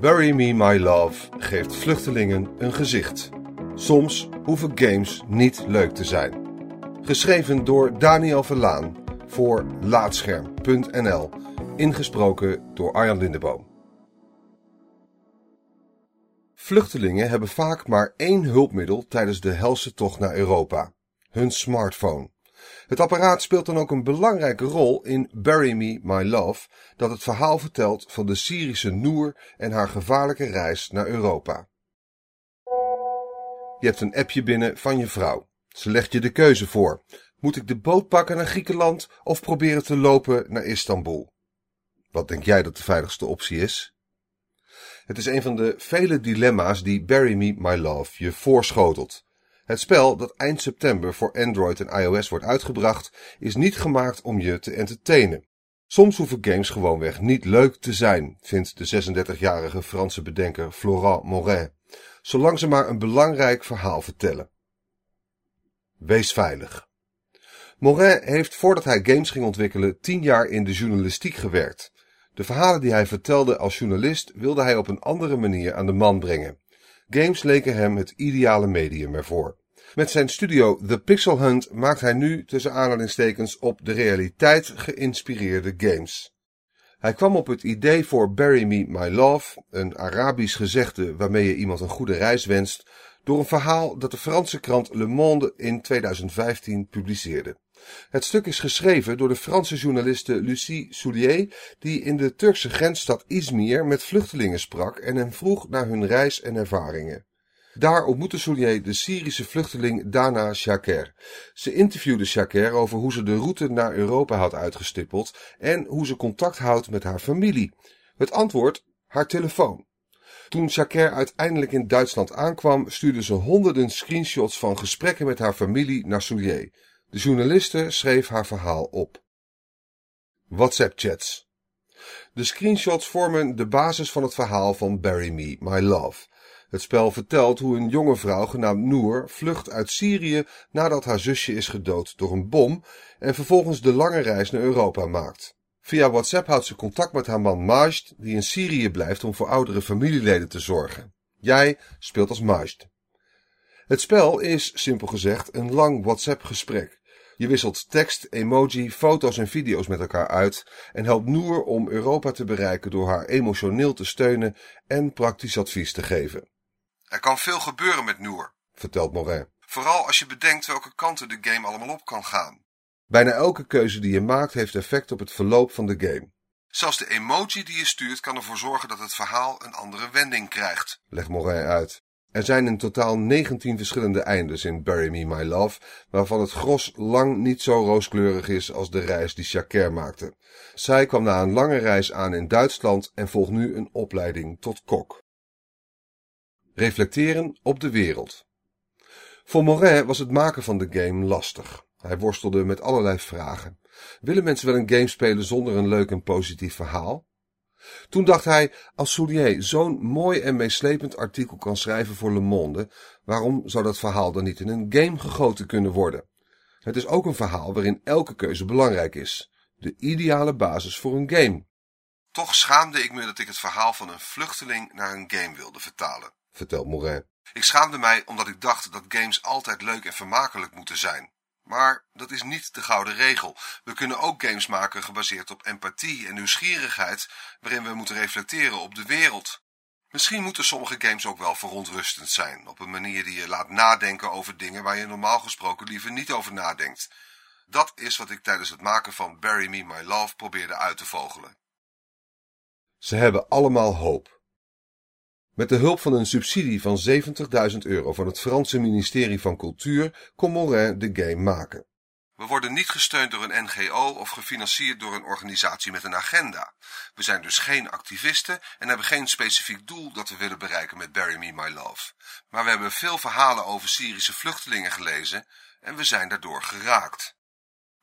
Bury Me My Love geeft vluchtelingen een gezicht. Soms hoeven games niet leuk te zijn. Geschreven door Daniel Verlaan voor Laatscherm.nl. Ingesproken door Arjan Lindeboom. Vluchtelingen hebben vaak maar één hulpmiddel tijdens de helse tocht naar Europa: hun smartphone. Het apparaat speelt dan ook een belangrijke rol in Bury Me My Love, dat het verhaal vertelt van de Syrische Noor en haar gevaarlijke reis naar Europa. Je hebt een appje binnen van je vrouw. Ze legt je de keuze voor. Moet ik de boot pakken naar Griekenland of proberen te lopen naar Istanbul? Wat denk jij dat de veiligste optie is? Het is een van de vele dilemma's die Bury Me My Love je voorschotelt. Het spel, dat eind september voor Android en iOS wordt uitgebracht, is niet gemaakt om je te entertainen. Soms hoeven games gewoonweg niet leuk te zijn, vindt de 36-jarige Franse bedenker Florent Morin, zolang ze maar een belangrijk verhaal vertellen. Wees veilig. Morin heeft voordat hij games ging ontwikkelen tien jaar in de journalistiek gewerkt. De verhalen die hij vertelde als journalist wilde hij op een andere manier aan de man brengen. Games leken hem het ideale medium ervoor. Met zijn studio The Pixel Hunt maakt hij nu tussen aanhalingstekens op de realiteit geïnspireerde games. Hij kwam op het idee voor Bury Me My Love, een Arabisch gezegde waarmee je iemand een goede reis wenst, door een verhaal dat de Franse krant Le Monde in 2015 publiceerde. Het stuk is geschreven door de Franse journaliste Lucie Soulier, die in de Turkse grensstad Izmir met vluchtelingen sprak en hen vroeg naar hun reis en ervaringen. Daar ontmoette Soulier de Syrische vluchteling Dana Shaker. Ze interviewde Shaker over hoe ze de route naar Europa had uitgestippeld en hoe ze contact houdt met haar familie. Het antwoord: haar telefoon. Toen Shaker uiteindelijk in Duitsland aankwam, stuurde ze honderden screenshots van gesprekken met haar familie naar Soulier. De journaliste schreef haar verhaal op. WhatsApp-chats. De screenshots vormen de basis van het verhaal van Bury Me, My Love. Het spel vertelt hoe een jonge vrouw genaamd Noor vlucht uit Syrië nadat haar zusje is gedood door een bom en vervolgens de lange reis naar Europa maakt. Via WhatsApp houdt ze contact met haar man Majd, die in Syrië blijft om voor oudere familieleden te zorgen. Jij speelt als Majd. Het spel is, simpel gezegd, een lang WhatsApp-gesprek. Je wisselt tekst, emoji, foto's en video's met elkaar uit en helpt Noor om Europa te bereiken door haar emotioneel te steunen en praktisch advies te geven. Er kan veel gebeuren met Noor, vertelt Morin. Vooral als je bedenkt welke kanten de game allemaal op kan gaan. Bijna elke keuze die je maakt heeft effect op het verloop van de game. Zelfs de emoji die je stuurt kan ervoor zorgen dat het verhaal een andere wending krijgt, legt Morin uit. Er zijn in totaal 19 verschillende eindes in Bury Me My Love, waarvan het gros lang niet zo rooskleurig is als de reis die Shaker maakte. Zij kwam na een lange reis aan in Duitsland en volgt nu een opleiding tot kok. Reflecteren op de wereld. Voor Morin was het maken van de game lastig. Hij worstelde met allerlei vragen. Willen mensen wel een game spelen zonder een leuk en positief verhaal? Toen dacht hij, als Soulier zo'n mooi en meeslepend artikel kan schrijven voor Le Monde, waarom zou dat verhaal dan niet in een game gegoten kunnen worden? Het is ook een verhaal waarin elke keuze belangrijk is. De ideale basis voor een game. Toch schaamde ik me dat ik het verhaal van een vluchteling naar een game wilde vertalen, vertelt Morin. Ik schaamde mij omdat ik dacht dat games altijd leuk en vermakelijk moeten zijn. Maar dat is niet de gouden regel. We kunnen ook games maken gebaseerd op empathie en nieuwsgierigheid, waarin we moeten reflecteren op de wereld. Misschien moeten sommige games ook wel verontrustend zijn, op een manier die je laat nadenken over dingen waar je normaal gesproken liever niet over nadenkt. Dat is wat ik tijdens het maken van Bury Me My Love probeerde uit te vogelen. Ze hebben allemaal hoop. Met de hulp van een subsidie van 70.000 euro van het Franse ministerie van Cultuur kon Morin de game maken. We worden niet gesteund door een NGO of gefinancierd door een organisatie met een agenda. We zijn dus geen activisten en hebben geen specifiek doel dat we willen bereiken met Bury Me My Love. Maar we hebben veel verhalen over Syrische vluchtelingen gelezen en we zijn daardoor geraakt.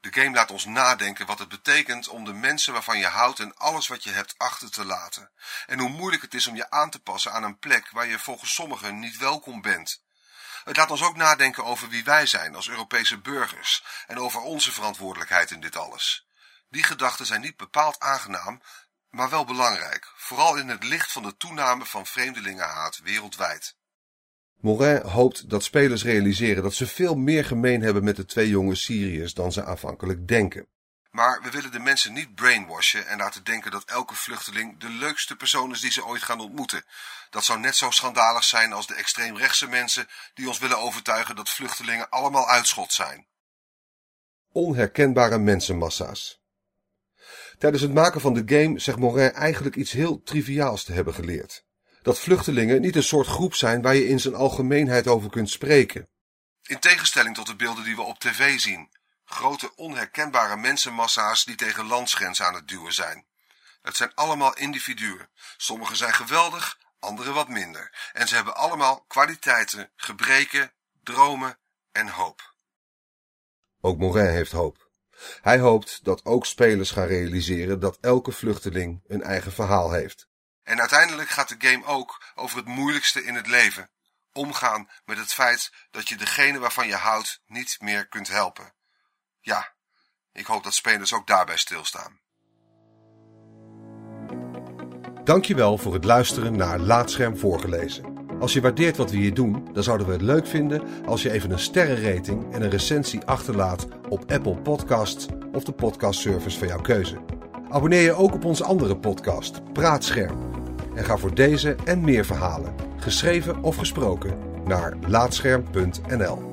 De game laat ons nadenken wat het betekent om de mensen waarvan je houdt en alles wat je hebt achter te laten. En hoe moeilijk het is om je aan te passen aan een plek waar je volgens sommigen niet welkom bent. Het laat ons ook nadenken over wie wij zijn als Europese burgers en over onze verantwoordelijkheid in dit alles. Die gedachten zijn niet bepaald aangenaam, maar wel belangrijk, vooral in het licht van de toename van vreemdelingenhaat wereldwijd. Morin hoopt dat spelers realiseren dat ze veel meer gemeen hebben met de twee jonge Syriërs dan ze aanvankelijk denken. Maar we willen de mensen niet brainwashen en laten denken dat elke vluchteling de leukste persoon is die ze ooit gaan ontmoeten. Dat zou net zo schandalig zijn als de extreemrechtse mensen die ons willen overtuigen dat vluchtelingen allemaal uitschot zijn. Onherkenbare mensenmassa's. Tijdens het maken van de game zegt Morin eigenlijk iets heel triviaals te hebben geleerd. Dat vluchtelingen niet een soort groep zijn waar je in zijn algemeenheid over kunt spreken. In tegenstelling tot de beelden die we op tv zien. Grote onherkenbare mensenmassa's die tegen landsgrenzen aan het duwen zijn. Het zijn allemaal individuen. Sommigen zijn geweldig, anderen wat minder. En ze hebben allemaal kwaliteiten, gebreken, dromen en hoop. Ook Morin heeft hoop. Hij hoopt dat ook spelers gaan realiseren dat elke vluchteling een eigen verhaal heeft. En uiteindelijk gaat de game ook over het moeilijkste in het leven. Omgaan met het feit dat je degene waarvan je houdt niet meer kunt helpen. Ja, ik hoop dat spelers ook daarbij stilstaan. Dankjewel voor het luisteren naar Laatscherm voorgelezen. Als je waardeert wat we hier doen, dan zouden we het leuk vinden als je even een sterrenrating en een recensie achterlaat op Apple Podcasts of de podcastservice van jouw keuze. Abonneer je ook op onze andere podcast, Praatscherm. En ga voor deze en meer verhalen, geschreven of gesproken, naar laatscherm.nl.